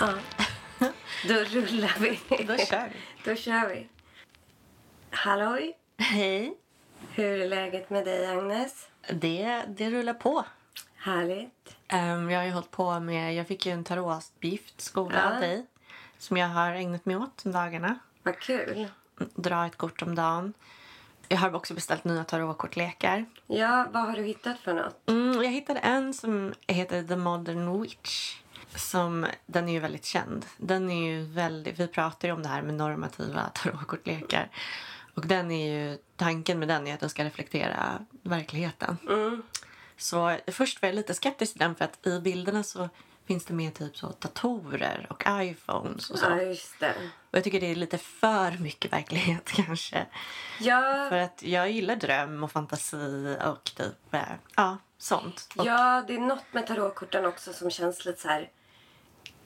Ja. Då rullar vi. Då kör vi. Då kör vi. Halloj! Hej. Hur är läget med dig, Agnes? Det, det rullar på. Härligt. Ehm, jag har ju hållit på med... Jag fick ju en tarotgift skola Ja. av dig som jag har ägnat mig åt de dagarna. Vad kul. Dra ett kort om dagen. Jag har också beställt nya tarotkortlekar. Ja, vad har du hittat för något? Mm, jag hittade en som heter The Modern Witch. Som, den är ju väldigt känd. Den är ju väldigt, vi pratar ju om det här med normativa tarotkortlekar. Och den är ju, tanken med den är att den ska reflektera verkligheten. Mm. Så först var jag lite skeptisk till den för att i bilderna så finns det med typ så datorer och iPhones och så. Ja, just det. Och jag tycker det är lite för mycket verklighet kanske. Ja, För att jag gillar dröm och fantasi och typ, eh, ja, sånt. Och, ja, det är något med tarotkorten också som känns lite så här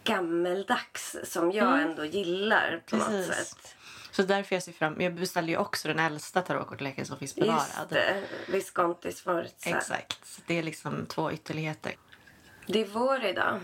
gammeldags som jag ändå gillar på något Precis. sätt. Så därför jag ser fram Jag beställde ju också den äldsta tarotkortleken som finns bevarad. Just det. Visconti Sforza. Exakt. Det är liksom två ytterligheter. Det är vår idag.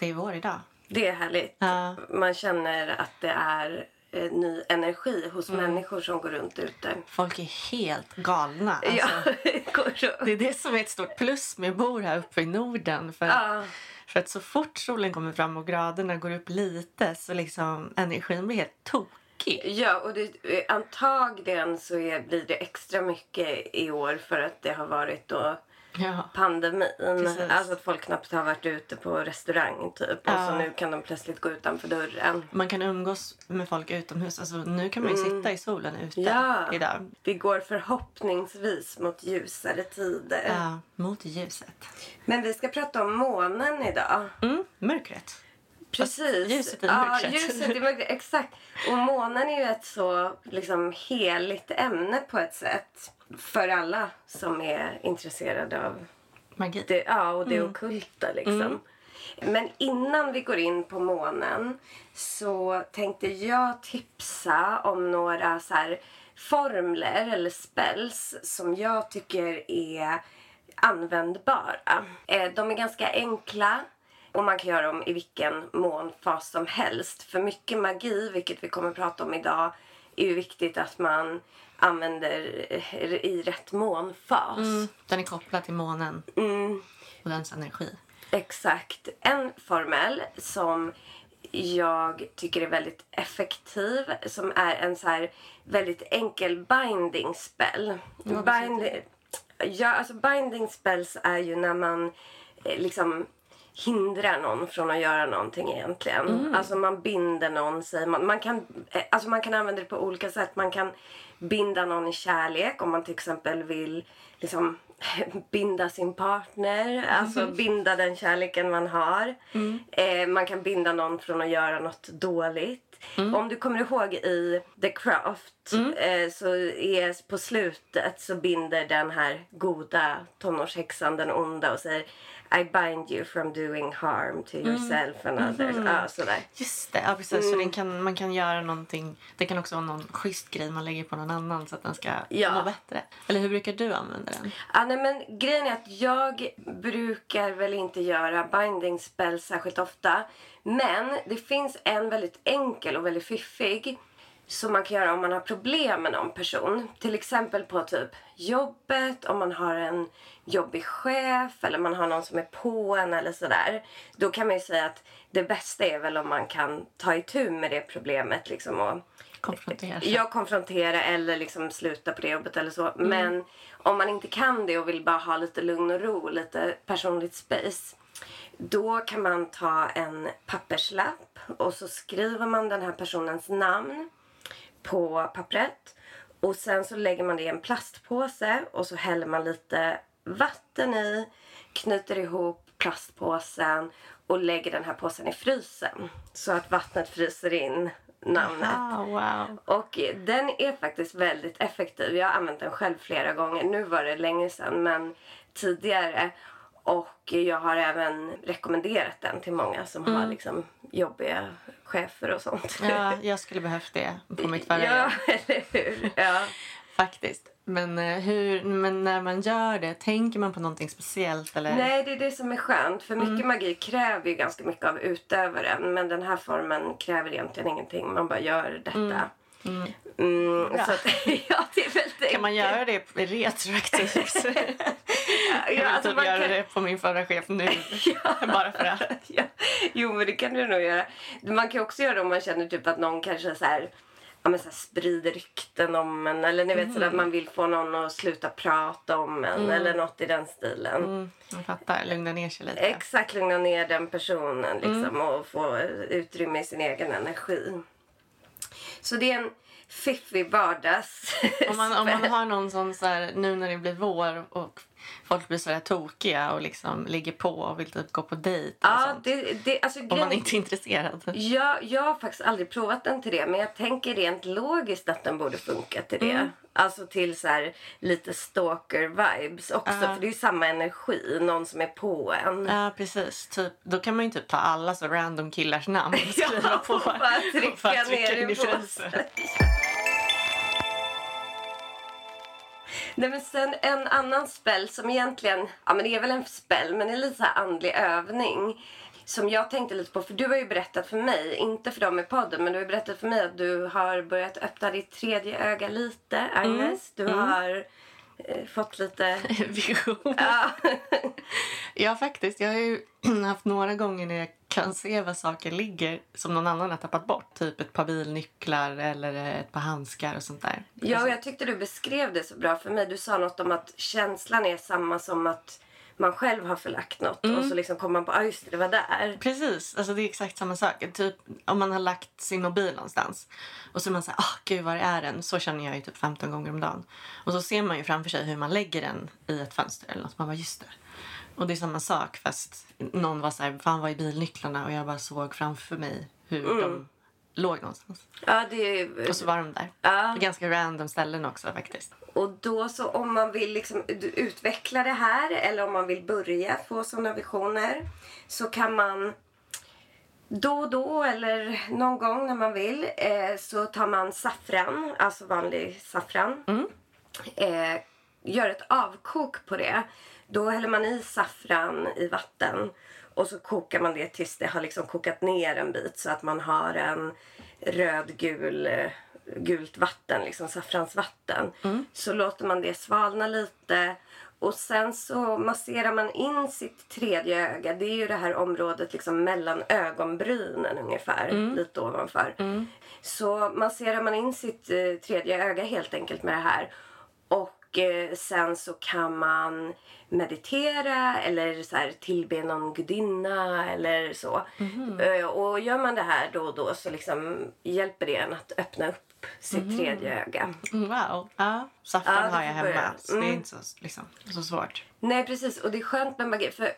Det är vår idag. Det är härligt. Ja. Man känner att det är eh, ny energi hos Mm. människor som går runt ute. Folk är helt galna. Alltså, Ja, det är det som är ett stort plus med att bo här uppe i Norden. För, Ja, för att så fort solen kommer fram och graderna går upp lite så liksom energin blir helt tokig. ja och det, eh, antagligen så är, blir det extra mycket i år för att det har varit då Ja. pandemin. Precis. Alltså att folk knappt har varit ute på restaurang typ. Och Ja. så nu kan de plötsligt gå utanför dörren. Man kan umgås med folk utomhus. Alltså, nu kan man ju sitta i solen ute Mm. Ja. idag. Vi går förhoppningsvis mot ljusare tider. Ja, mot ljuset. Men vi ska prata om månen idag. Mm, mörkret. Precis. ljuset i ja, mörkret. ljuset i mörkret. Exakt. Och månen är ju ett så liksom, heligt ämne på ett sätt. För alla som är intresserade av Magi. det, ja, och det Mm. ockulta. Liksom. Men innan vi går in på månen så tänkte jag tipsa om några så här formler eller spells som jag tycker är användbara. Eh, De är ganska enkla och man kan göra dem i vilken månfas som helst. För mycket magi, vilket vi kommer att prata om idag, är ju viktigt att man använder eh, i rätt månfas. Mm, den är kopplad till månen Mm. och dens energi. Exakt. En formel som jag tycker är väldigt effektiv som är en så här väldigt enkel binding spell. Bind- ja, alltså binding spells är ju när man eh, liksom hindrar någon från att göra någonting egentligen. Alltså man binder någon, säger man. Man kan, eh, alltså man kan använda det på olika sätt. Man kan binda någon i kärlek om man till exempel vill liksom binda sin partner. Alltså binda den kärleken man har. Eh, man kan binda någon från att göra något dåligt. Om du kommer ihåg i The Craft eh, så är på slutet så binder den här goda tonårshäxan den onda och säger I bind you from doing harm to yourself and others. Ja, sådär. Just det, ja, precis. Så den kan, man kan göra någonting. Det kan också vara någon schysst grej man lägger på någon annan så att den ska Ja. må bättre. Eller hur brukar du använda den? Ja, nej, men grejen är att jag brukar väl inte göra binding spells särskilt ofta. Men det finns en väldigt enkel och väldigt fiffig som man kan göra om man har problem med någon person. Till exempel på typ jobbet, om man har en jobbig chef eller man har någon som är på en eller sådär. Då kan man ju säga att det bästa är väl om man kan ta itu med det problemet liksom och Konfrontera sig. jag konfronterar eller liksom sluta på det jobbet eller så. Men om man inte kan det och vill bara ha lite lugn och ro, lite personligt space. Då kan man ta en papperslapp och så skriver man den här personens namn på pappret. Och sen så lägger man det i en plastpåse och så häller man lite vatten i, knyter ihop plastpåsen och lägger den här påsen i frysen. Så att vattnet fryser in namnet. Ah, wow. Och den är faktiskt väldigt effektiv. Jag har använt den själv flera gånger. Nu var det länge sedan men tidigare. Och jag har även rekommenderat den till många som har liksom jobbiga chefer och sånt. Ja, jag skulle behövt det på mitt förra ja, eller hur? Ja. Faktiskt. Men, eh, hur, men när man gör det, tänker man på någonting speciellt? Eller? Nej, det är det som är skönt. För mycket magi kräver ju ganska mycket av utövaren. Men den här formen kräver egentligen ingenting. Man bara gör detta. Mm, Bra. så att, ja, det är väldigt Kan man göra det retroaktivt? Jag vill alltså, typ göra kan- det på min förra chef nu. Bara för att. ja. Jo, men det kan du nog göra. Man kan också göra det om man känner typ att någon kanske så här, ja, men så här sprider rykten om en. Eller ni vet Mm. sådär att man vill få någon att sluta prata om en. Eller något i den stilen. Mm, jag fattar. Lugna ner sig lite. Exakt, lugna ner den personen liksom, Mm. och få utrymme i sin egen energi. Så det är en fiffig vardags... Om man, om man har någon sån så här, nu när det blir vår och folk blir så här tokiga och liksom ligger på och vill typ gå på dejt och Ja, det, det, alltså, Om man inte är intresserad. jag, jag har faktiskt aldrig provat den till det men jag tänker rent logiskt att den borde funka till det. Mm. Alltså till så här, lite stalker-vibes också Ja. för det är ju samma energi, någon som är på en. Ja, precis. Typ, då kan man ju typ ta alla så random killars namn och skriva på. och bara trycka, och bara trycka ner i påsen. Nej men sen en annan spell som egentligen, ja men det är väl en spell men det är lite så andlig övning. Som jag tänkte lite på, för du har ju berättat för mig, inte för dem i podden, men du har berättat för mig att du har börjat öppna ditt tredje öga lite, Agnes. Du har eh, fått lite... Vision. Ja. Ja, faktiskt. Jag har ju haft några gånger när jag kan se var saker ligger som någon annan har tappat bort. Typ ett par bilnycklar eller ett par handskar och sånt där. ja, och jag tyckte du beskrev det så bra för mig. Du sa något om att känslan är samma som att man själv har förlagt något och så liksom kommer man på, ja ah, just det, det var där. Precis, alltså det är exakt samma sak. Typ om man har lagt sin mobil någonstans och så är man såhär, ah gud var är den? Så känner jag ju typ 15 gånger om dagen. Och så ser man ju framför sig hur man lägger den i ett fönster eller något. Man bara, just det. Och det är samma sak fast någon var såhär, fan vad är bilnycklarna? Och jag bara såg framför mig hur de låg någonstans. Ja, det är... Och så var de där. Ja. Ganska random ställen också faktiskt. Och då så om man vill liksom ut- utveckla det här eller om man vill börja få sådana visioner så kan man då och då eller någon gång när man vill eh, så tar man saffran, alltså vanlig saffran. Eh, gör ett avkok på det. Då häller man i saffran i vatten och så kokar man det tills det har liksom kokat ner en bit så att man har en rödgul gult vatten, liksom saffransvatten. Så låter man det svalna lite och sen så masserar man in sitt tredje öga. Det är ju det här området liksom mellan ögonbrynen ungefär, lite ovanför. Så masserar man in sitt eh, tredje öga helt enkelt med det här. Och eh, sen så kan man meditera eller så här, tillbe någon gudinna eller så. Eh, och gör man det här då och då så liksom hjälper det en att öppna upp sitt tredje öga. Mm, Wow. Ja, saffran Ja, har jag hemma. Så det är Mm. inte så, liksom, så svårt. Nej precis och det är skönt med magi för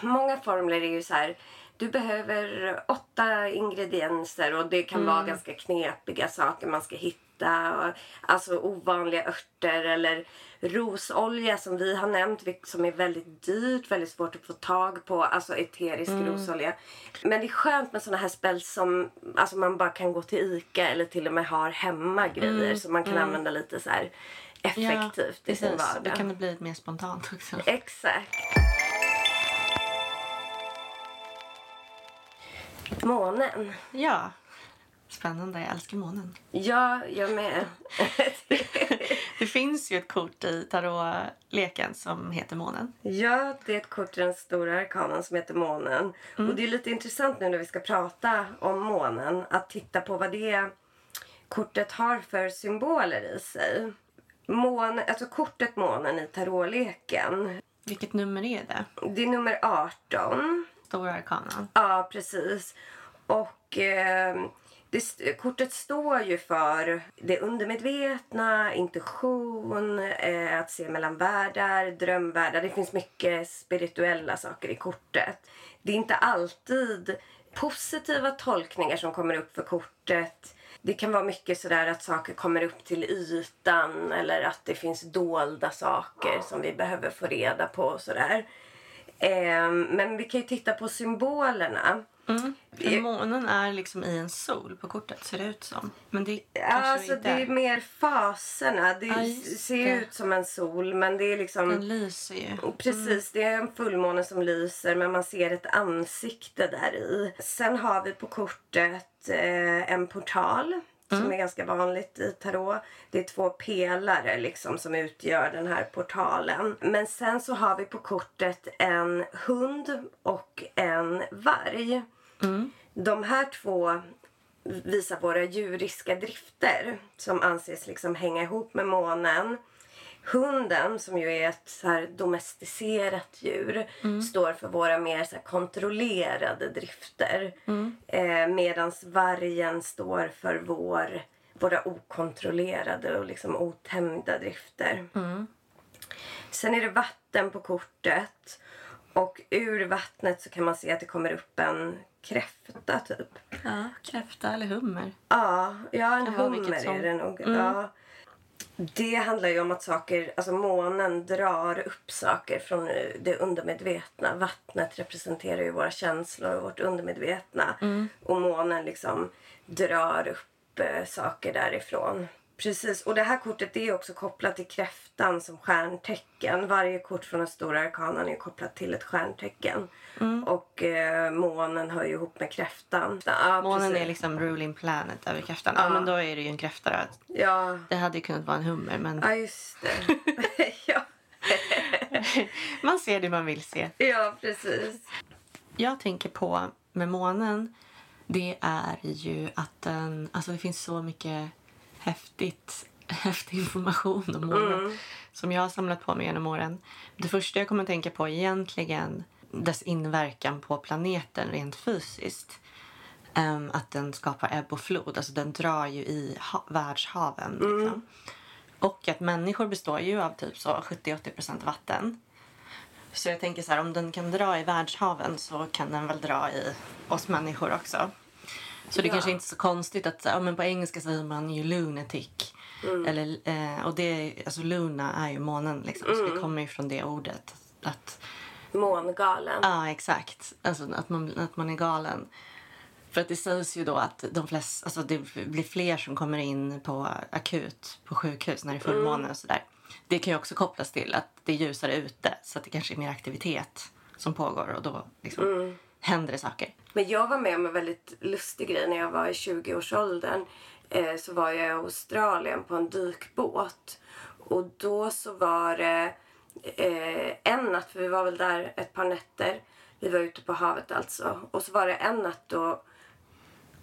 många formler är ju så här du behöver åtta ingredienser och det kan vara ganska knepiga saker man ska hitta. Och- Alltså ovanliga örter eller rosolja som vi har nämnt som är väldigt dyrt, väldigt svårt att få tag på. Alltså eterisk rosolja. Men det är skönt med såna här spells som alltså man bara kan gå till Ica eller till och med har hemma grejer som man kan använda lite så här effektivt i sin vardag. Då kan det bli mer spontant också. Exakt. Månen. Ja. Spännande. Jag älskar månen. Ja, jag med. Det finns ju ett kort i tarotleken som heter månen. ja, det är ett kort i den stora arkanen som heter månen. Och det är lite intressant nu när vi ska prata om månen att titta på vad det kortet har för symboler i sig. Mån, alltså kortet månen i tarotleken, Vilket nummer är det? det är nummer 18. Stora arkanan. Ja, precis. Och eh, det, kortet står ju för det undermedvetna, intuition, eh, att se mellan världar, drömvärldar. Det finns mycket spirituella saker i kortet. Det är inte alltid positiva tolkningar som kommer upp för kortet. Det kan vara mycket sådär att saker kommer upp till ytan eller att det finns dolda saker som vi behöver få reda på och sådär. Eh, men vi kan ju titta på symbolerna. Mm. För månen är liksom i en sol på kortet, ser det ut som. Men det Alltså inte det är mer faserna. Det just ser det. ut som en sol men det är liksom... Den lyser ju. Precis, det är en fullmåne som lyser men man ser ett ansikte där i. Sen har vi på kortet eh, en portal som är ganska vanligt i tarot. Det är två pelare liksom som utgör den här portalen. Men sen så har vi på kortet en hund och en varg. De här två visar våra djuriska drifter som anses liksom hänga ihop med månen. Hunden, som ju är ett så här domesticerat djur, står för våra mer så kontrollerade drifter. Eh, Medan vargen står för vår, våra okontrollerade och liksom otämjda drifter. Sen är det vatten på kortet. Och ur vattnet så kan man se att det kommer upp en kräfta typ. Ja, kräfta eller hummer. Ja, ja en hummer är det nog. Ja. Det handlar ju om att saker, alltså månen drar upp saker från det undermedvetna. Vattnet representerar ju våra känslor och vårt undermedvetna. Och månen liksom drar upp eh, saker därifrån. Precis, och det här kortet är också kopplat till kräftan som stjärntecken. Varje kort från den stora arkanan är kopplat till ett stjärntecken. Och eh, månen hör ju ihop med kräftan. Ja, Månen precis. är liksom ruling planet över kräftan. Ja, men då är det ju en kräfta då. Ja, Det hade ju kunnat vara en hummer, men ja just det. ja. man ser det man vill se. ja, precis. Jag tänker på med månen, det är ju att den... Alltså det finns så mycket häftigt, häftig information om månen som jag har samlat på mig genom åren. Det första jag kommer att tänka på är egentligen dess inverkan på planeten rent fysiskt. Ehm, att den skapar ebb och flod. Alltså den drar ju i ha- världshaven. Liksom. Och att människor består ju av typ så 70-80% vatten. Så jag tänker så här, om den kan dra i världshaven så kan den väl dra i oss människor också. Så det Ja. kanske inte är så konstigt att, ja, men på engelska säger man ju lunatic. Eller, eh, och det, alltså luna är ju månen liksom, så det kommer ju från det ordet. Att, Mångalen. ja exakt, alltså att man, att man är galen. För att det sägs ju då att de flesta, alltså det blir fler som kommer in på akut på sjukhus när det är fullmåne och sådär. Det kan ju också kopplas till att det är ljusare ute så att det kanske är mer aktivitet som pågår och då liksom händer det saker. Men jag var med om en väldigt lustig grej när jag var i 20-årsåldern. Eh, så var jag i Australien på en dykbåt. Och då så var det eh, en natt, för vi var väl där ett par nätter. Vi var ute på havet alltså. Och så var det en natt då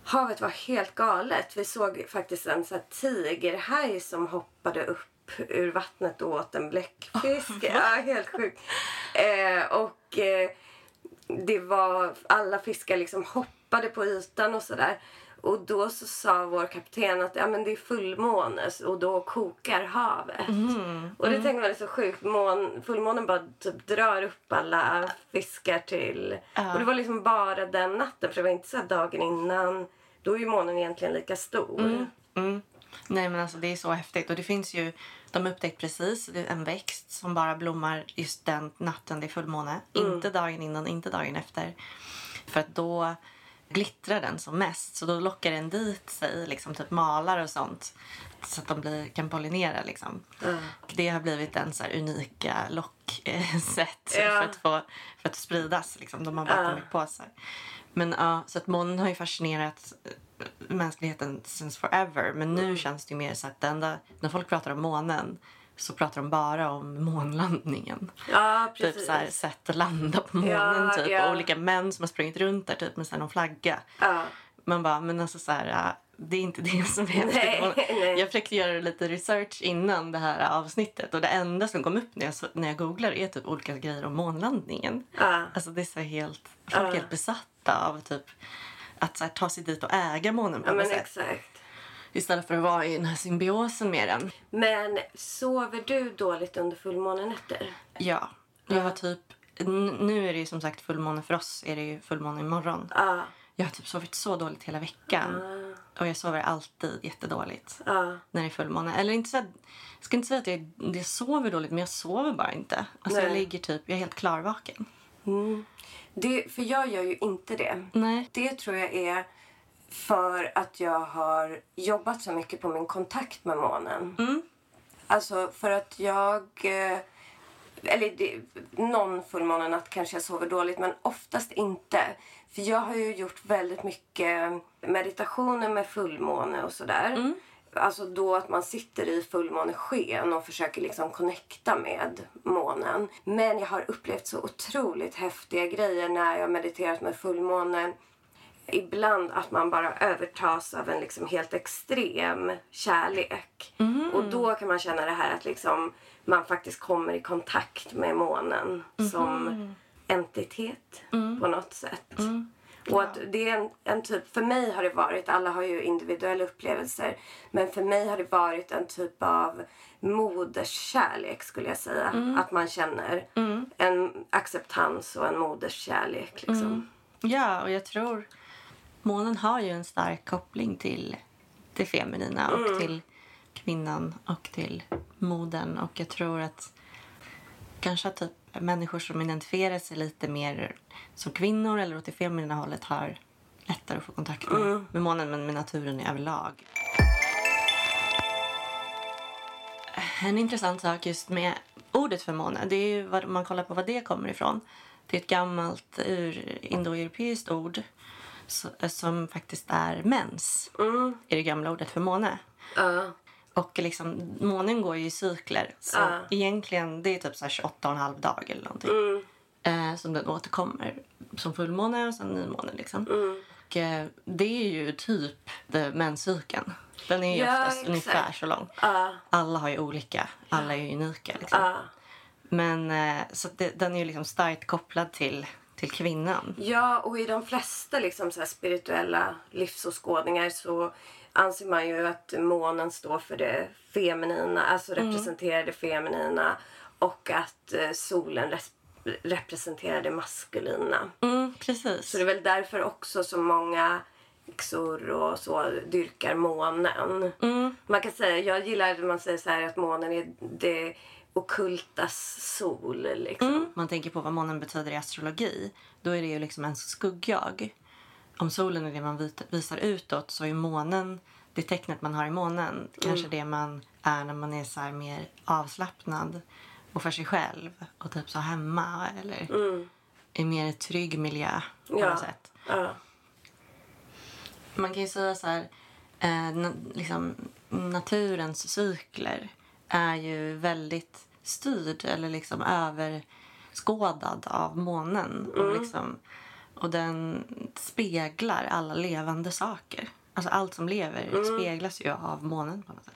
havet var helt galet. Vi såg faktiskt en så här tigerhaj som hoppade upp ur vattnet och åt en bläckfisk. ja, helt sjukt. Eh, och eh, det var, alla fiskar liksom hoppade på ytan och sådär. Och då så sa vår kapten att ja, men det är fullmåne och då kokar havet. Och det tänkte man är så sjukt. Mån, fullmånen bara typ drar upp alla fiskar till... Och det var liksom bara den natten för det var inte så dagen innan. Då är ju månen egentligen lika stor. Mm. Nej men alltså det är så häftigt och det finns ju, de har upptäckt precis en växt som bara blommar just den natten det är fullmåne. Inte dagen innan, inte dagen efter. För att då glittrar den som mest så då lockar den dit sig liksom typ malar och sånt så att de blir, kan pollinera liksom. Det har blivit en så unika locksätt Ja. för, att få, för att spridas liksom. De har bara Ja. kommit på sig. Men ja, så att månen har ju fascinerat eh, mänskligheten since forever. Men nu känns det ju mer så att enda, när folk pratar om månen så pratar de bara om månlandningen. Ja. Typ så här, sätt att landa på månen Ja, typ. ja. Och olika män som har sprungit runt där typ med så här någon flagga. Ja. Man bara, men alltså så här, ja, det är inte det som är häftigt. Jag försökte göra lite research innan det här avsnittet och det enda som kom upp när jag, när jag googlar är typ olika grejer om månlandningen. Alltså det är så helt, folk är helt besatta av typ att här, ta sig dit och äga månen på ja, något sätt. exakt. Istället för att vara i den här symbiosen med den. Men sover du dåligt under fullmånenätter? Ja, jag har typ, nu är det ju som sagt fullmåne för oss, är det ju fullmåne imorgon. Ja. Jag har typ sovit så dåligt hela veckan. Och jag sover alltid jättedåligt Ja. när det är fullmåne. Eller inte så att, jag ska inte säga att jag, jag sover dåligt, men jag sover bara inte. Alltså jag ligger typ, jag är helt klarvaken. Det, för jag gör ju inte det. Nej. Det tror jag är för att jag har jobbat så mycket på min kontakt med månen. Alltså för att jag... eh, Eller det, någon fullmånenatt kanske jag sover dåligt men oftast inte. För jag har ju gjort väldigt mycket meditationer med fullmåne och sådär. Alltså då att man sitter i fullmånesken och försöker liksom connecta med månen. Men jag har upplevt så otroligt häftiga grejer när jag har mediterat med fullmåne ibland att man bara övertas av en liksom helt extrem kärlek. Och då kan man känna det här att liksom man faktiskt kommer i kontakt med månen som entitet på något sätt. Och att det är en, en typ, för mig har det varit, alla har ju individuella upplevelser, men för mig har det varit en typ av moderskärlek skulle jag säga. Att man känner en acceptans och en moderskärlek liksom. Ja, och jag tror månen har ju en stark koppling till det feminina och till kvinnan och till modern. Och jag tror att kanske typ människor som identifierar sig lite mer som kvinnor eller åt det feminina hållet har lättare att få kontakt med, med månen men med naturen i överlag. En intressant sak just med ordet för måne, det är ju vad man kollar på vad det kommer ifrån. Det är ett gammalt ur indoeuropeiskt ord som faktiskt är mens i det gamla ordet för måne. Ja. Och liksom, månen går ju i cykler. Så Ja. egentligen det är typ så här 28,5 dag eller någonting. Eh, som den återkommer som fullmåne och sen nymåne. Liksom. Och, eh, det är ju typ menscykeln. Den är ju Ja, oftast exakt. ungefär så lång. Ja. Alla har ju olika. Alla är ju unika. Liksom. Ja. Men eh, så det, den är ju liksom starkt kopplad till, till kvinnan. Ja, och i de flesta liksom så spirituella livsåskådningar så anser man ju att månen står för det feminina, alltså representerar det feminina och att eh, solen res- representerar det maskulina. Mm, precis. Så det är väl därför också så många yxor och så dyrkar månen. Man kan säga, jag gillar man säger så här att månen är det okultas sol liksom. man tänker på vad månen betyder i astrologi, då är det ju liksom en skuggjag. Om solen är det man visar utåt så är månen, det tecknet man har i månen, kanske det man är när man är så här mer avslappnad och för sig själv och typ så hemma eller i mer trygg miljö på Ja. något sätt. Ja. Man kan ju säga så här, eh, liksom, naturens cykler är ju väldigt styrd eller liksom överskådad av månen. Och, liksom, och den speglar alla levande saker. Alltså allt som lever speglas ju av månen på något sätt.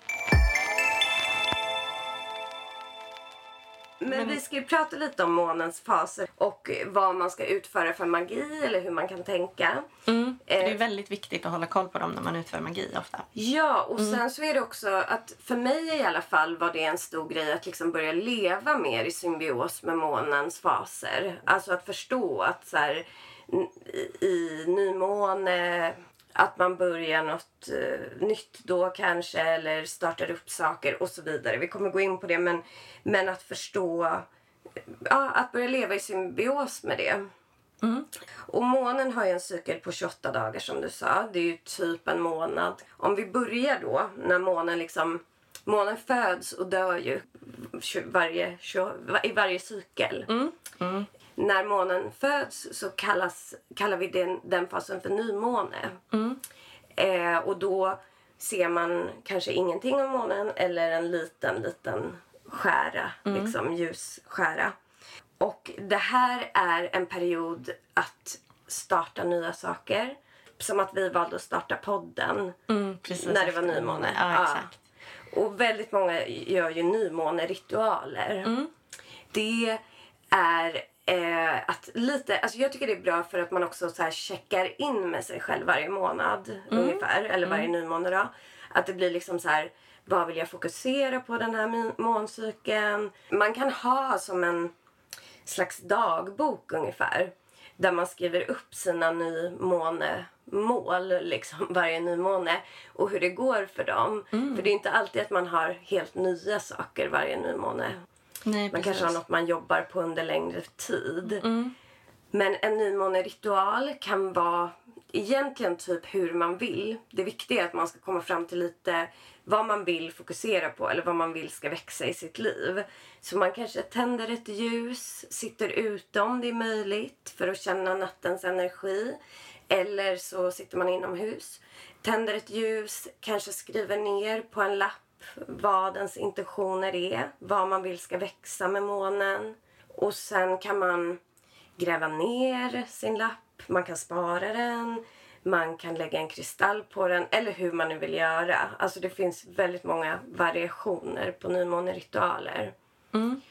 Men, vi ska ju prata lite om månens faser och vad man ska utföra för magi eller hur man kan tänka. Det är Eh, väldigt viktigt att hålla koll på dem när man utför magi ofta. Ja, och sen så är det också att för mig i alla fall var det en stor grej att liksom börja leva mer i symbios med månens faser. Alltså att förstå att så här, i, i nymåne att man börjar något eh, nytt då kanske eller startar upp saker och så vidare. Vi kommer gå in på det men, men att förstå, ja, att börja leva i symbios med det. Och månen har ju en cykel på 28 dagar som du sa. Det är ju typ en månad. Om vi börjar då när månen liksom... Månen föds och dör ju varje, i varje cykel. När månen föds så kallas, kallar vi den, den fasen för nymåne. Eh, och då ser man kanske ingenting av månen eller en liten, liten skära. Liksom ljusskära. Och det här är en period att starta nya saker. Som att vi valde att starta podden precis när det var nymåne. Ja, exakt. Och väldigt många gör ju nymåneritualer. Det är eh, att lite, alltså jag tycker det är bra för att man också så här checkar in med sig själv varje månad ungefär, eller varje nymåne då. Att det blir liksom så här, vad vill jag fokusera på den här måncykeln? Man kan ha som en slags dagbok ungefär. Där man skriver upp sina nymånemål liksom varje nymåne och hur det går för dem. För det är inte alltid att man har helt nya saker varje nymåne. Nej, Man precis. kanske har något man jobbar på under längre tid. Men en nymåneritual kan vara egentligen typ hur man vill. Det viktiga är att man ska komma fram till lite vad man vill fokusera på eller vad man vill ska växa i sitt liv. Så man kanske tänder ett ljus, sitter ute om det är möjligt för att känna nattens energi. Eller så sitter man inomhus, tänder ett ljus, kanske skriver ner på en lapp vad ens intentioner är, vad man vill ska växa med månen. Och sen kan man gräva ner sin lapp, man kan spara den, man kan lägga en kristall på den eller hur man nu vill göra. Alltså det finns väldigt många variationer på nymåneritualer. Mm.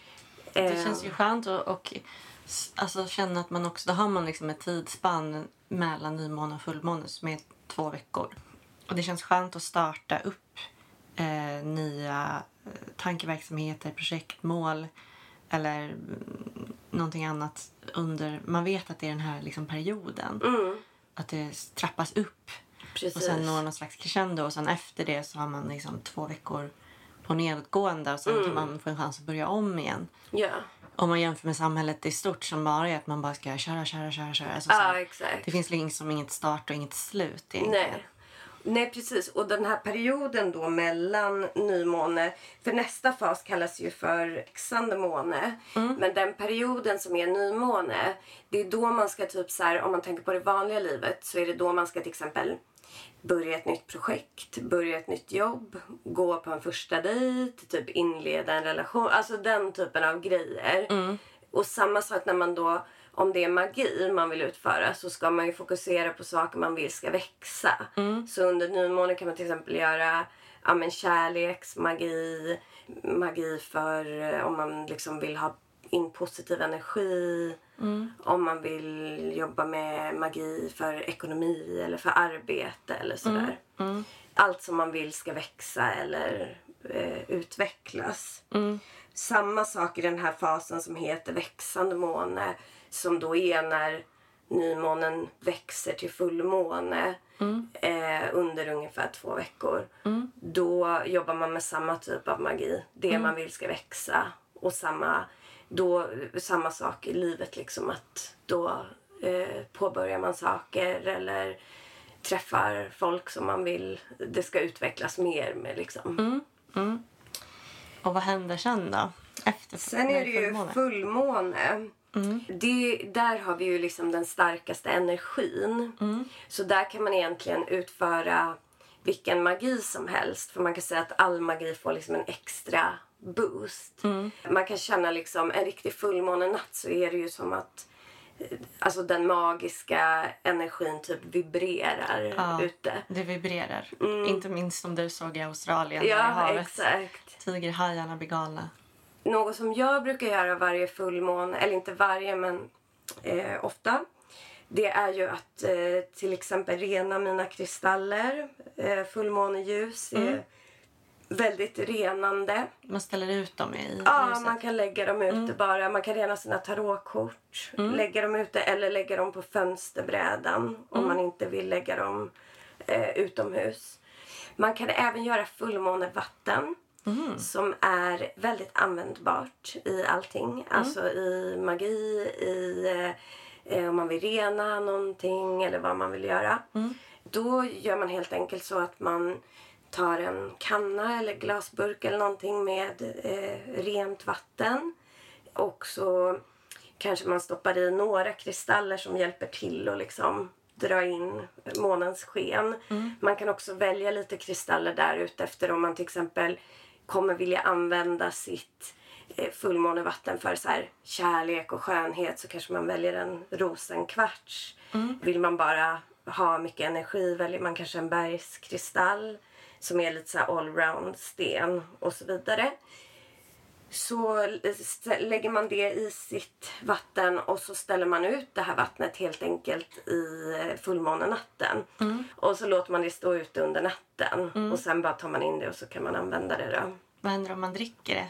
Det känns ju skönt att och, alltså, känna att man också, då har man liksom ett tidsspann mellan nymåne och fullmåne som är två veckor. Och det känns skönt att starta upp eh, nya eh, tankeverksamheter, projektmål eller mm, någonting annat under... Man vet att det är den här liksom, perioden. Mm. Att det trappas upp Precis. och sen når någon slags crescendo och sen efter det så har man liksom två veckor på nedåtgående och sen Mm. kan man få en chans att börja om igen. Ja, Om man jämför med samhället i stort som bara är att man bara ska köra, köra, köra, köra. Alltså, så ja här, det finns liksom inget start och inget slut egentligen. Nej. Nej, precis. Och den här perioden då mellan nymåne, för nästa fas kallas ju för växande måne. Men den perioden som är nymåne, det är då man ska typ så här, om man tänker på det vanliga livet, så är det då man ska till exempel börja ett nytt projekt, börja ett nytt jobb, gå på en första dejt, typ inleda en relation. Alltså den typen av grejer. Och samma sak när man då, om det är magi man vill utföra så ska man ju fokusera på saker man vill ska växa. Så under nymåne kan man till exempel göra ja, men kärleksmagi, magi för eh, om man liksom vill ha in positiv energi. Om man vill jobba med magi för ekonomi eller för arbete eller sådär. Allt som man vill ska växa eller eh, utvecklas. Samma sak i den här fasen som heter växande måne som då är när nymånen växer till fullmåne eh, under ungefär två veckor. Då jobbar man med samma typ av magi. Det man vill ska växa. Och samma, då, samma sak i livet liksom att då eh, påbörjar man saker eller träffar folk som man vill det ska utvecklas mer med liksom. Och vad händer sen då? Efter Sen är det ju fullmåne? Fullmåne. Det, där har vi ju liksom den starkaste energin. Så där kan man egentligen utföra vilken magi som helst. För man kan säga att all magi får liksom en extra boost. Man kan känna liksom en riktig fullmånenatt så är det ju som att eh, Alltså den magiska energin typ vibrerar Ja. ute. Det vibrerar. Inte minst som du såg i Australien Ja, havet. exakt. Tigerhajarna blir galna. Något som jag brukar göra varje fullmåne, eller inte varje men eh, ofta. Det är ju att eh, till exempel rena mina kristaller. Eh, fullmåneljus är väldigt renande. Man ställer ut dem i Ja, ljuset. man kan lägga dem ute bara. Man kan rena sina tarotkort. Lägga dem ute eller lägga dem på fönsterbrädan om man inte vill lägga dem eh, utomhus. Man kan även göra fullmånevatten som är väldigt användbart i allting. Alltså i magi, i eh, om man vill rena någonting eller vad man vill göra. Då gör man helt enkelt så att man tar en kanna eller glasburk eller någonting med eh, rent vatten. Och så kanske man stoppar i några kristaller som hjälper till att liksom dra in månens sken. Man kan också välja lite kristaller där ute efter om man till exempel kommer vilja använda sitt eh, fullmånevatten för så här kärlek och skönhet så kanske man väljer en rosenkvarts. Vill man bara ha mycket energi väljer man kanske en bergskristall som är lite så allround sten och så vidare. Så lägger man det i sitt vatten och så ställer man ut det här vattnet helt enkelt i fullmånenatten. Och så låter man det stå ute under natten och sen bara tar man in det och så kan man använda det då. Vad händer om man dricker det?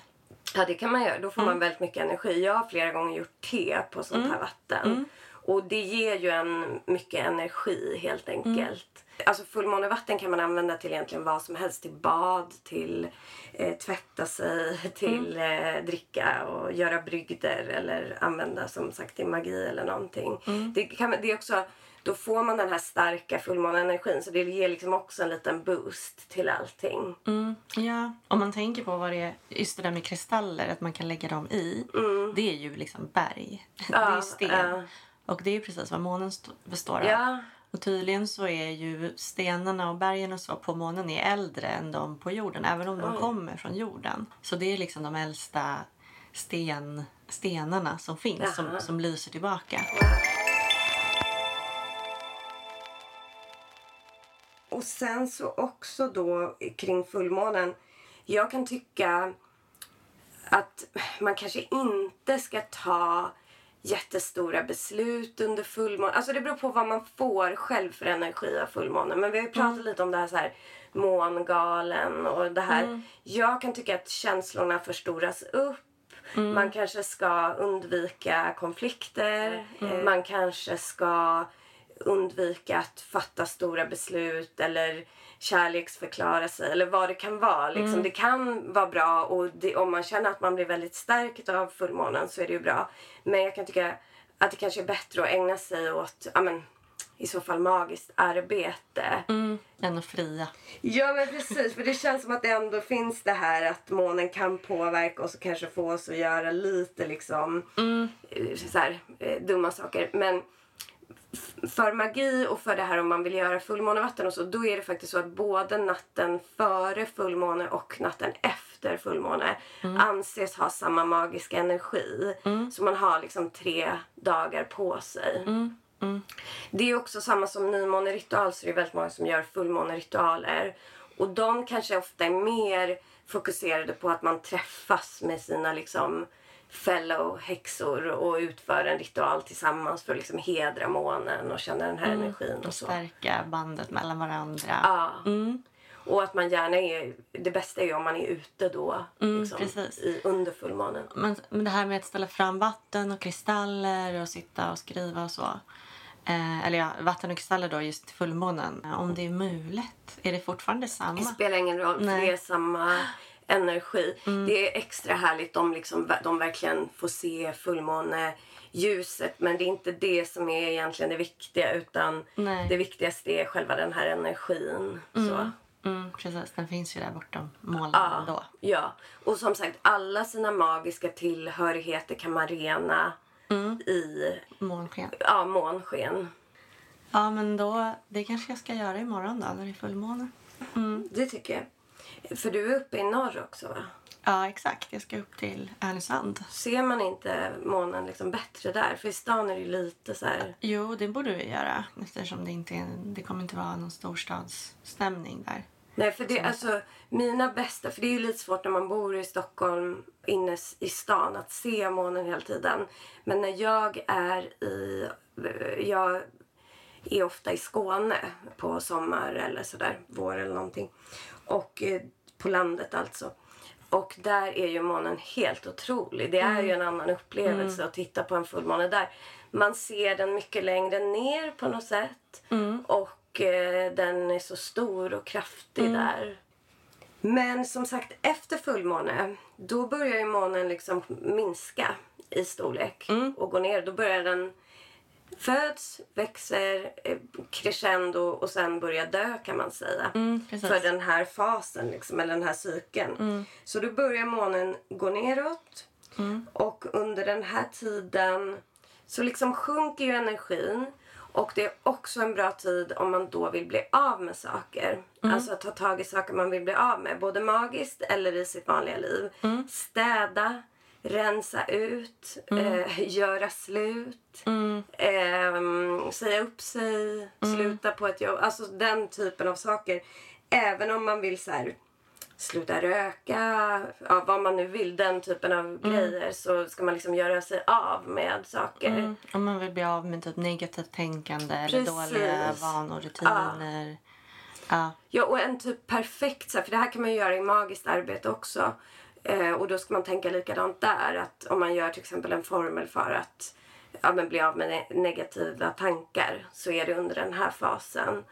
Ja, det kan man göra. Då får man väldigt mycket energi. Jag har flera gånger gjort te på sånt här vatten. Och det ger ju en mycket energi helt enkelt. Alltså fullmånevatten kan man använda till egentligen vad som helst. Till bad, till eh, tvätta sig, till eh, dricka och göra brygder eller använda som sagt till magi eller någonting. Det, kan, det är också, då får man den här starka fullmåneenergin så det ger liksom också en liten boost till allting. Mm, ja, om man tänker på vad det är, just det där med kristaller, att man kan lägga dem i. Det är ju liksom berg. det är Ja, sten. ja. Och det är precis vad månen st- består av. Ja, Och tydligen så är ju stenarna och bergen och så på månen är äldre än de på jorden, även om de Oj. kommer från jorden. Så det är liksom de äldsta sten, stenarna som finns, som, som lyser tillbaka. Och sen så också då kring fullmånen. Jag kan tycka att man kanske inte ska ta jättestora beslut under fullmånen. Alltså det beror på vad man får själv för energi av fullmånen. Men vi har pratat lite om det här, så här mångalen och det här. Jag kan tycka att känslorna förstoras upp. Man kanske ska undvika konflikter. Eh, Man kanske ska undvika att fatta stora beslut eller kärleksförklara sig eller vad det kan vara. Liksom. Det kan vara bra och det, om man känner att man blir väldigt stärkt av fullmånen så är det ju bra. Men jag kan tycka att det kanske är bättre att ägna sig åt ja, men, i så fall magiskt arbete. Mm. Än att fria. Ja men precis, för det känns som att det ändå finns det här att månen kan påverka oss och kanske få oss att göra lite liksom eh, så här, eh, dumma saker. Men för magi och för det här om man vill göra fullmånevatten och så, då är det faktiskt så att både natten före fullmåne och natten efter fullmåne anses ha samma magiska energi. Så man har liksom tre dagar på sig. Det är också samma som nymåneritual så det är väldigt många som gör fullmåneritualer. Och de kanske ofta är mer fokuserade på att man träffas med sina liksom fellow häxor och utför en ritual tillsammans för att liksom hedra månen och känna den här energin och Och så. stärka bandet mellan varandra. Ja. Mm. Och att man gärna är, det bästa är ju om man är ute då. liksom, precis. i, under fullmånen. Men, men det här med att ställa fram vatten och kristaller och sitta och skriva och så. Eh, eller ja, vatten och kristaller då just fullmånen. Om det är mulet, är det fortfarande samma? Det spelar ingen roll, Nej. det är samma energi. Det är extra härligt om liksom, de verkligen får se fullmåneljuset. Men det är inte det som är egentligen det viktiga utan Nej. det viktigaste är själva den här energin. Så. Mm, precis, den finns ju där bortom molnen Ja, ja. Och som sagt, alla sina magiska tillhörigheter kan man rena i Månsken. ja, månsken. Ja, men då, det kanske jag ska göra imorgon då, när det är fullmåne. Det tycker jag. För du är uppe i norr också va? Ja, exakt. Jag ska upp till Härnösand. Ser man inte månen liksom bättre där? För i stan är det ju lite så här... Jo, det borde vi göra eftersom det inte är, det kommer inte vara någon storstadsstämning där. Nej, för det, alltså, mina bästa, för det är ju lite svårt när man bor i Stockholm inne i stan att se månen hela tiden. Men när jag är i, jag är ofta i Skåne på sommar eller sådär, vår eller någonting. Och eh, på landet alltså. Och där är ju månen helt otrolig. Det är ju en annan upplevelse att titta på en fullmåne där. Man ser den mycket längre ner på något sätt. Och eh, den är så stor och kraftig där. Men som sagt, efter fullmåne, då börjar ju månen liksom minska i storlek och gå ner. Då börjar den föds, växer, eh, crescendo och sen börjar dö kan man säga. Mm, för den här fasen, liksom, eller den här cykeln. Så då börjar månen gå neråt och under den här tiden så liksom sjunker ju energin. Och det är också en bra tid om man då vill bli av med saker. Alltså att ta tag i saker man vill bli av med. Både magiskt eller i sitt vanliga liv. Städa, rensa ut, eh, göra slut. ehm, säga upp sig, sluta på ett jobb. Alltså den typen av saker. Även om man vill så här, sluta röka, ja, vad man nu vill, den typen av grejer så ska man liksom göra sig av med saker. Mm. Om man vill bli av med typ negativt tänkande eller Precis. dåliga vanor, rutiner. Ja. Ja, och en typ perfekt, så här, för det här kan man göra i magiskt arbete också. Eh, och då ska man tänka likadant där. Att om man gör till exempel en formel för att ja, men bli av med ne- negativa tankar så är det under den här fasen.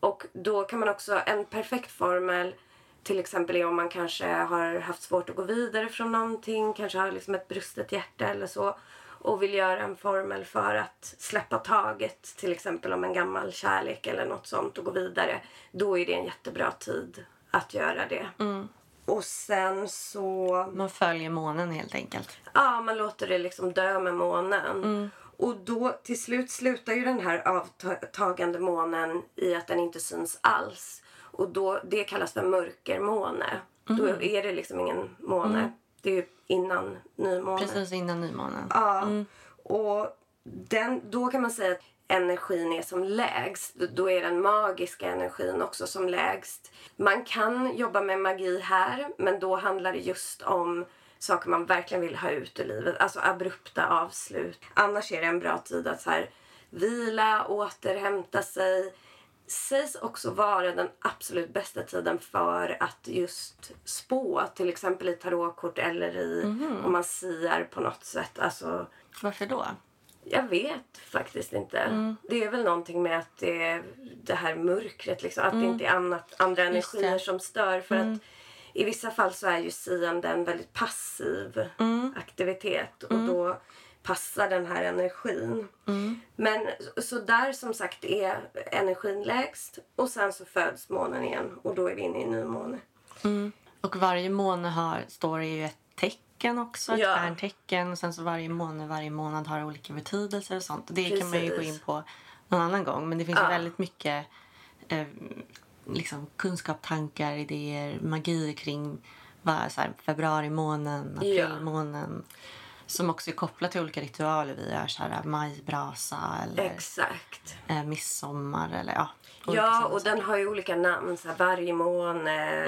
Och då kan man också, en perfekt formel till exempel är om man kanske har haft svårt att gå vidare från någonting, kanske har liksom ett brustet hjärta eller så och vill göra en formel för att släppa taget till exempel om en gammal kärlek eller något sånt och gå vidare. Då är det en jättebra tid att göra det. Och sen så... Man följer månen helt enkelt. Ja, man låter det liksom dö med månen. Mm. Och då till slut slutar ju den här avtagande månen i att den inte syns alls. Och då, det kallas för mörkermåne. Då Mm. är det liksom ingen måne. Det är ju innan nymåne. Precis innan nymånen. Ja. Och den, då kan man säga att energin är som lägst. Då- är den magiska energin också som lägst. Man kan jobba med magi här, men då handlar det just om saker man verkligen vill ha ut ur livet. Alltså abrupta avslut. Annars är det en bra tid att så här, vila, återhämta sig. Sägs också vara den absolut bästa tiden för att just spå. Till exempel i tarotkort eller i om man siar på något sätt. Alltså, Varför då? Jag vet faktiskt inte. Det är väl någonting med att det det här mörkret, liksom, att det inte är annat, andra energier som stör. För att i vissa fall så är ju siande en väldigt passiv aktivitet och då passar den här energin. Men så där som sagt är energin lägst och sen så föds månen igen och då är vi inne i nymåne. Och varje måne har, står ju ett tecken också, ett Ja. stjärntecken. Och sen så varje måne, varje månad har olika betydelser och sånt. Det kan man ju gå Precis. in på någon annan gång. Men det finns Ja. väldigt mycket eh, liksom kunskap, tankar, idéer, magi kring vad, så här, februarimånen, Ja. aprilmånen. Som också är kopplat till olika ritualer vi gör. Så här, majbrasa eller Exakt. eh, midsommar eller ja. Ja, och den har ju olika namn. Så här, vargmåne,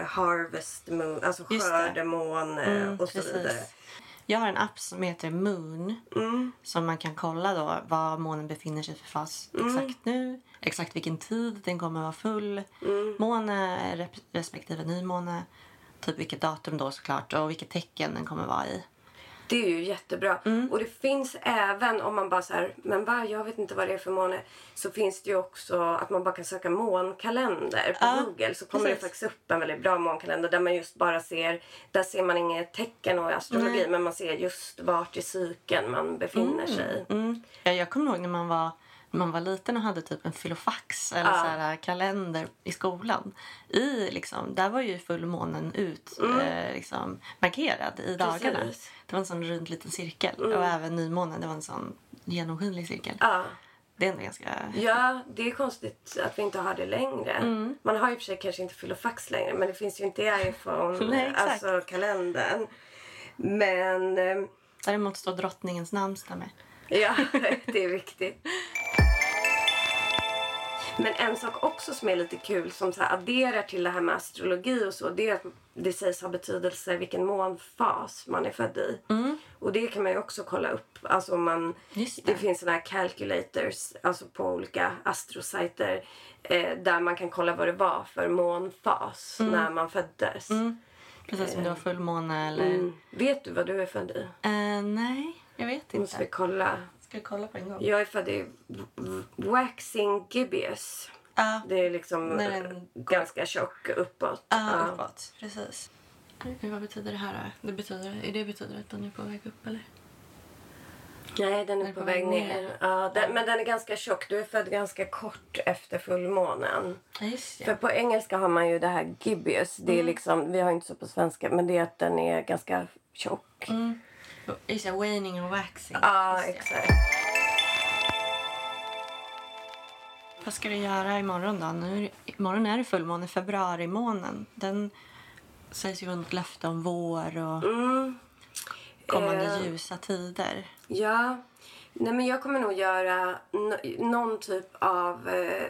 eh, harvest moon, alltså skördemåne Mm, och så precis. vidare. Jag har en app som heter Moon Mm. som man kan kolla då var månen befinner sig för fas Mm. exakt nu, exakt vilken tid den kommer vara full, Mm. måne respektive nymåne, typ vilket datum då såklart och vilket tecken den kommer vara i. Det är ju jättebra. Mm. Och det finns även om man bara så här, men va, jag vet inte vad det är för måne. Så finns det ju också att man bara kan söka månkalender på Ja, Google. Så kommer det precis. faktiskt upp en väldigt bra månkalender där man just bara ser, där ser man inget tecken och astrologi Nej. men man ser just vart i cykeln man befinner sig. Mm. Ja, jag kommer ihåg när man var man var liten och hade typ en filofax eller Ja. så här, kalender i skolan. I, liksom, där var ju fullmånen ut eh, liksom, markerad i dagarna. Mm. Precis. Det var en sån rund liten cirkel. Mm. Och även nymånen, det var en sån genomskinlig cirkel. Ja. Det är ändå ganska... Ja, det är konstigt att vi inte har det längre. Mm. Man har och för sig kanske inte filofax längre men det finns ju inte i iPhone, Nej, alltså kalendern. Men eh, Däremot står drottningens namnsdag med. ja, det är viktigt. Men en sak också som är lite kul som så här adderar till det här med astrologi och så det är att det sägs ha betydelse vilken månfas man är född i. Och det kan man ju också kolla upp. Alltså man, det det. finns såna här calculators alltså på olika astrosajter eh, där man kan kolla vad det var för månfas när man föddes. Precis som det var fullmåne eller... Mm. Vet du vad du är född i? Eh, nej, jag vet Måste vi inte. kolla. Ska jag kolla på en gång? Jag är född i waxing gibbous. Ja, Det är liksom den ganska tjock uppåt. ja, Ja. uppåt. Precis. Vad betyder det här då? Det betyder, är det betyder att den är på väg upp eller? Nej, den är på väg ner. ner. Ja, den, men den är ganska tjock. Du är född ganska kort efter fullmånen. Ja, just För på engelska har man ju det här gibbous. Det är Mm. liksom, vi har inte så på svenska, men det är att den är ganska tjock. Mm. Just det, waning and waxing. Ja, exakt. Vad ska du göra imorgon då? Nu, imorgon är det fullmåne, februarimånen. Den sägs ju vara ett löfte om vår och Mm. kommande Eh. ljusa tider. Ja, nej men jag kommer nog göra no- någon typ av eh,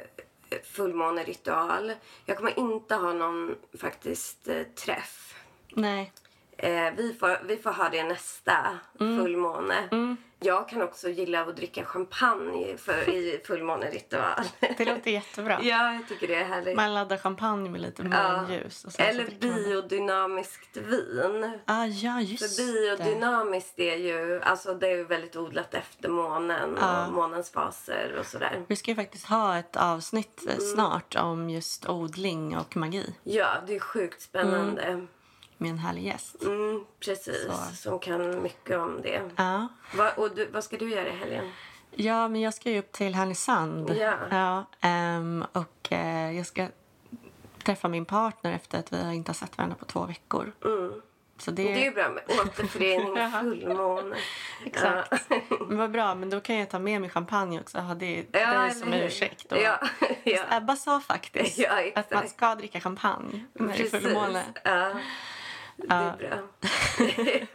fullmåneritual. Jag kommer inte ha någon faktiskt eh, träff. Nej, Eh, vi, får, vi får ha det nästa Mm. fullmåne. Jag kan också gilla att dricka champagne för, i fullmåneritual. Det låter jättebra. ja, jag tycker det är härligt. Man laddar champagne med lite månljus. Så Eller dricker man det. biodynamiskt vin. Ah, ja, just För biodynamiskt är ju, alltså det är ju väldigt odlat efter månen Ja. och månens faser och sådär. Vi ska ju faktiskt ha ett avsnitt eh, snart om just odling och magi Ja, det är sjukt spännande. Med en härlig gäst. Mm, precis, Så. som kan mycket om det. Ja. Va, och du, vad ska du göra i helgen? ja, men jag ska ju upp till Härnösand. Ja. Ja, ehm, och eh, jag ska träffa min partner efter att vi inte har sett varandra på två veckor. Mm. Så det, Det är ju bra med återförening och fullmåne. Exakt. Ja. Men vad bra, men då kan jag ta med mig champagne också. Ha det, Ja, det som ursäkt. Och, Ja, ja. Ebba sa faktiskt Ja, att man ska dricka champagne när det är fullmåne. Ja, det är bra.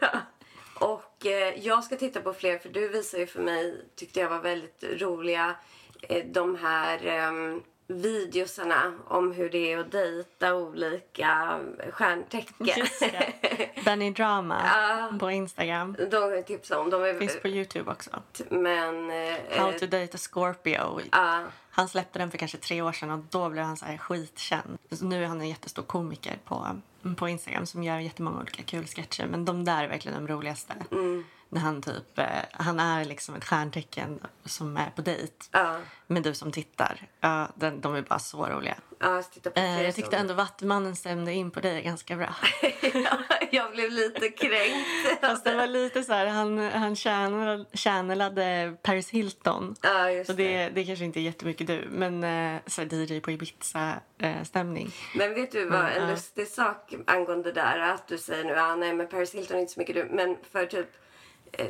ja. Och eh, jag ska titta på fler, för du visar ju för mig, tyckte jag var väldigt roliga, eh, de här eh, videosarna om hur det är att dejta olika stjärntecken. Benny Drama Ja. på Instagram. De kan jag tipsa om. De är, Finns på Youtube också. Men... Eh, How to date a Scorpio. ja, Han släppte den för kanske tre år sedan och då blev han så här skitkänd. Nu är han en jättestor komiker på, på Instagram som gör jättemånga olika kul sketcher. Men de där är verkligen de roligaste. Mm. När han typ, eh, han är liksom ett stjärntecken som är på dejt. ja, Men du som tittar, ja, den, de är bara så roliga. ja, titta på Eh, jag tyckte ändå Vattumannen stämde in på dig ganska bra. Ja, jag blev lite kränkt. Fast det var lite så här, han, han channel- channelade Paris Hilton. Ja, just Så det, det kanske inte är jättemycket du, men eh, så DJ på Ibiza-stämning. Men vet du vad, en lustig sak angående det där att du säger nu, ah, nej men Paris Hilton är inte så mycket du, men för typ eh,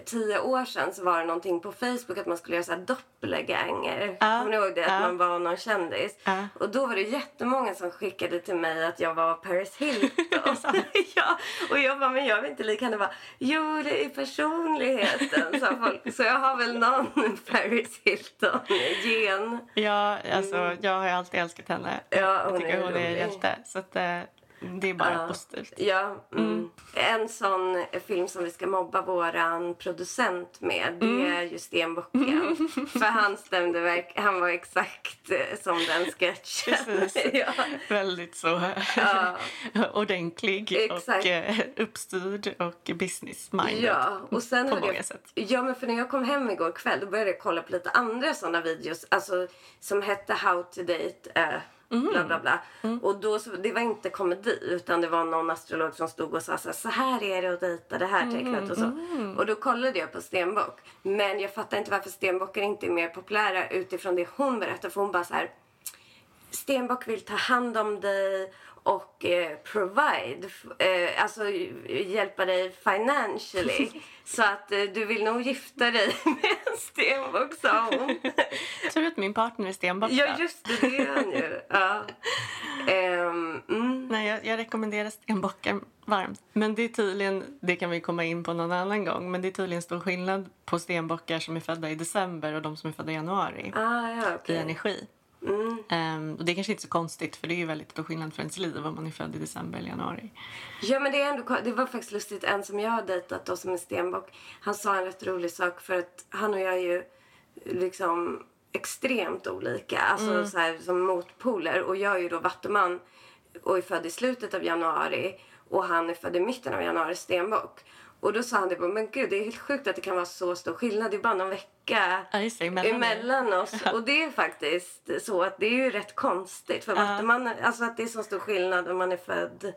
tio år sedan så var det någonting på Facebook att man skulle göra så här doppelganger. Ja, Kommer ni ihåg det? Att ja. man var någon kändis. Ja. Och då var det jättemånga som skickade till mig att jag var Paris Hilton. ja, och jag bara, men jag vet inte lika. Han bara, jo det är personligheten, sa folk. Så jag har väl någon Paris Hilton-gen. Ja, alltså, jag har ju alltid älskat henne. Ja, jag tycker är hon är en hjälte. Så att, eh, det är bara Ja. positivt. Ja, mm. En sån film som vi ska mobba våran producent med det Mm. är ju Stenbocken. För han stämde verk- han var exakt eh, som den sketchen. Precis. ja. Väldigt så Ja. ordentlig Exakt. och eh, uppstyrd och business-minded. ja, och sen På många jag, sätt. Ja, men för när jag kom hem igår kväll då började jag kolla på lite andra såna videos alltså, som hette How to date eh, Mm. Bla, bla, bla. Och då, så, det var inte komedi utan det var någon astrolog som stod och sa så här, så här är det att dejta det här tecknet och så. Mm. Och då kollade jag på Stenbock. Men jag fattar inte varför Stenbockar inte är mer populära utifrån det hon berättar. För hon bara så här, Stenbock vill ta hand om dig och eh, provide, eh, alltså hjälpa dig financially. så att eh, du vill nog gifta dig med en Stenbock, sa hon. Tur att min partner är stenbock. ja, just det, det är han ju. Ja. Ehm, mm. Nej, jag, jag rekommenderar stenbockar varmt. Men det är tydligen, det kan vi komma in på någon annan gång, men det är tydligen stor skillnad på stenbockar som är födda i december och de som är födda i januari Ah, ja, i okej. energi. Mm. Ehm, och det är kanske inte så konstigt för det är ju väldigt stor skillnad för ens liv om man är född i december eller januari. Ja men det är ändå det var faktiskt lustigt. En som jag har dejtat då som är stenbock. Han sa en rätt rolig sak för att han och jag är ju liksom extremt olika. Alltså så här, som motpoler. Och jag är ju då vattuman och är född i slutet av januari. Och han är född i mitten av januari, stenbock. Och då sa han det bara, men gud det är helt sjukt att det kan vara så stor skillnad. Det är bara någon vecka Ja, emellan. emellan oss. Och det är faktiskt så att det är ju rätt konstigt. För vattuman, alltså att det är så stor skillnad om man är född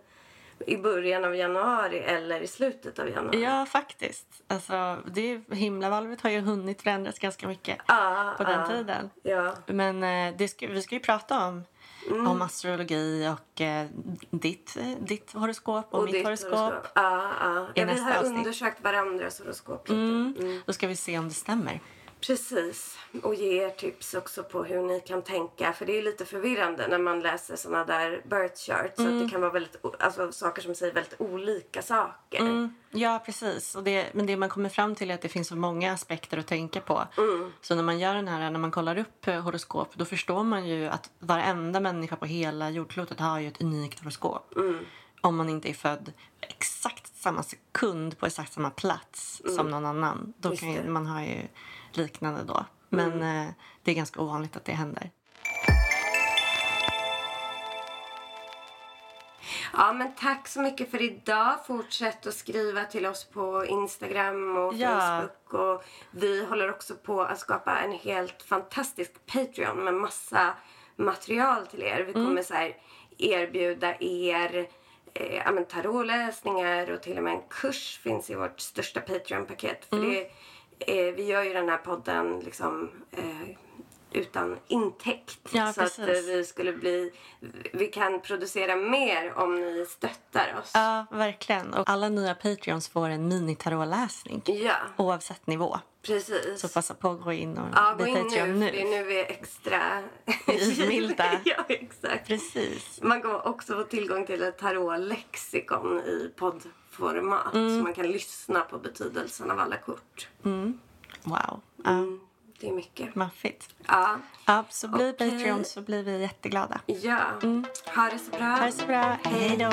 i början av januari eller i slutet av januari. Ja, faktiskt. Alltså, det, himlavalvet har ju hunnit förändras ganska mycket Ja, på den ja, tiden. Ja. Men eh, det ska, vi ska ju prata om, Mm. om astrologi och eh, ditt, eh, ditt horoskop och, mitt ditt horoskop. Ja, ja. I ja vi har avsnitt. undersökt varandras horoskop lite. Mm. Då ska vi se om det stämmer. Precis. Och ge er tips också på hur ni kan tänka. För det är lite förvirrande när man läser såna där birth charts. Så att det kan vara väldigt, alltså, saker som säger väldigt olika saker. Mm, ja, precis. Och det, men det man kommer fram till är att det finns så många aspekter att tänka på. Så när man gör den här, när man kollar upp eh, horoskop, då förstår man ju att varenda människa på hela jordklotet har ju ett unikt horoskop. Om man inte är född exakt samma sekund på exakt samma plats som någon annan. Då kan ju, man har ju liknande då. Men eh, det är ganska ovanligt att det händer. Ja, men tack så mycket för idag. Fortsätt att skriva till oss på Instagram och Ja. Facebook. Och vi håller också på att skapa en helt fantastisk Patreon med massa material till er. Vi kommer så här erbjuda er eh, ja, tarotläsningar och till och med en kurs finns i vårt största Patreon-paket. För det, eh, vi gör ju den här podden liksom eh, utan intäkt. Ja, så att eh, precis. vi skulle bli... Vi kan producera mer om ni stöttar oss. Ja, verkligen. Och alla nya Patreons får en mini-tarotläsning. Ja, Oavsett nivå. precis. Så passa på att gå in och ja, gå bli in nu, Patreon för nu. det är nu vi är extra... Givmilda. ja, exakt. Precis. Man kommer också få tillgång till ett tarotlexikon i poddformat. Så man kan lyssna på betydelsen av alla kort. Wow. Ja, Mm, det är mycket. maffigt. Ja, Ja, så bli Okej. Patreon så blir vi jätteglada. ja. Ha det så bra. Ha det så bra. Hej då.